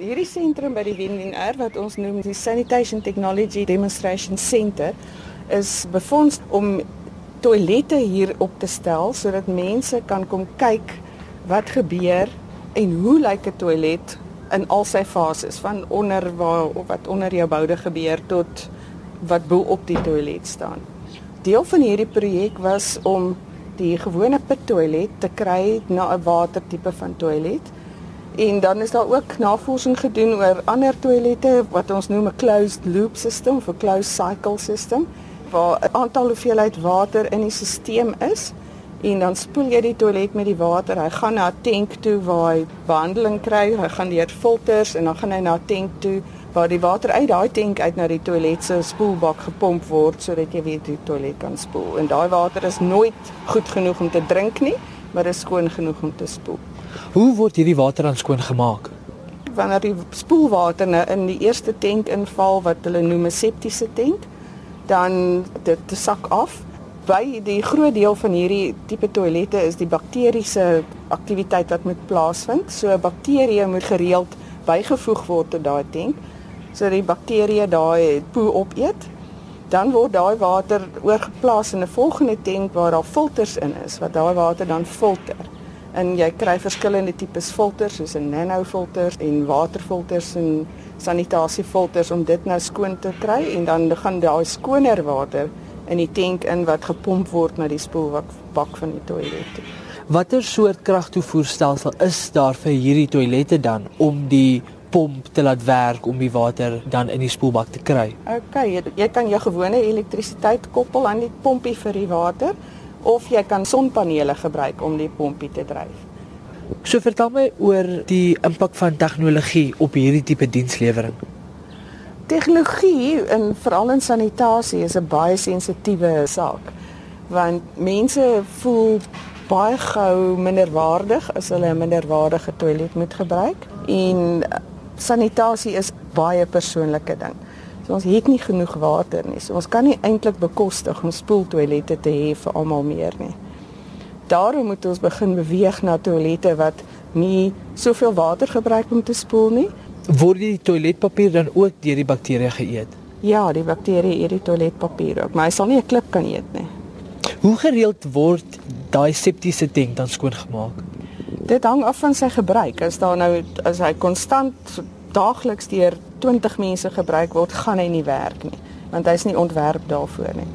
Hierdie sentrum by die WNR wat ons noem die Sanitation Technology Demonstration Center is befonds om toilette hier op te stel sodat mense kan kom kyk wat gebeur en hoe lyk 'n toilet in al sy fases van onder waar of wat onder jou boude gebeur tot wat bo op die toilet staan. Deel van hierdie projek was om die gewone pit toilet te kry na 'n watertipe van toilet. En dan is daar ook navorsing gedoen oor ander toilette wat ons noem 'n closed loop system of 'n closed cycle system waar 'n aantal hoeveelheid water in die stelsel is en dan spoel jy die toilet met die water. Hy gaan na 'n tank toe waar hy behandeling kry. Hy gaan deur filters en dan gaan hy na 'n tank toe waar die water uit daai tank uit na die toilet se spoelbak gepomp word sodat jy weer die toilet kan spoel. En daai water is nooit goed genoeg om te drink nie, maar is skoon genoeg om te spoel. Hoe word hierdie water dan skoon gemaak? Wanneer die spoelwater nou in die eerste tank inval wat hulle noem 'n septiese tank, dan dit sak af. By die groot deel van hierdie tipe toilette is die bakteriese aktiwiteit wat moet plaasvind. So bakterieë moet gereeld bygevoeg word tot daai tank so die bakterieë daai poe opeet. Dan word daai water oorgeplaas in 'n volgende tank waar daar filters in is wat daai water dan filter. En jy kry verskillende tipes filters soos 'n nanofilters en waterfilters en sanitasiefilters om dit nou skoon te kry en dan gaan daai skoner water in die tank in wat gepomp word na die spoelbak van die toilet. Watter soort kragtoevoerstelsel is daar vir hierdie toilette dan om die pomp te laat werk om die water dan in die spoelbak te kry? OK, jy, jy kan jou gewone elektrisiteit koppel aan die pompie vir die water of jy kan sonpanele gebruik om die pompie te dryf. So vertel my oor die impak van tegnologie op hierdie tipe dienslewering. Tegnologie en veral in sanitasie is 'n baie sensitiewe saak want mense voel baie gou minderwaardig as hulle 'n minderwaardige toilet moet gebruik en sanitasie is baie persoonlike ding. So ons het nie genoeg water nie. So ons kan nie eintlik bekostig om spoeltoilette te hê vir almal meer nie. Daarom moet ons begin beweeg na toilette wat nie soveel water gebruik om te spoel nie. Word die toiletpapier dan ook deur die bakterieë geëet? Ja, die bakterieë eet die toiletpapier ook, maar hy sal nie 'n klip kan eet nie. Hoe gereeld word daai septiese tank dan skoongemaak? Dit hang af van sy gebruik. As daar nou as hy konstant daagliks deur 20 mense gebruik word, gaan hy nie werk nie, want hy's nie ontwerp daarvoor nie.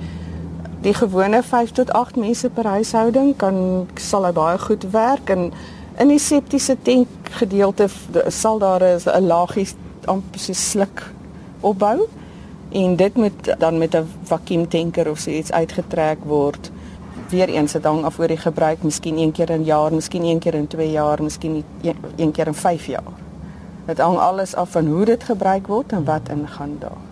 Die gewone 5 tot 8 mense per huishouding kan sal hy baie goed werk en in die septiese tank gedeelte sal daar 'n laagie amper so sluk opbou en dit moet dan met 'n vakuumtanker of so iets uitgetrek word. Weereens dit hang af oor die gebruik, miskien een keer in 'n jaar, miskien een keer in 2 jaar, miskien een keer in 5 jaar. Dit hang alles af van hoe dit gebruik word en wat ingaan daar.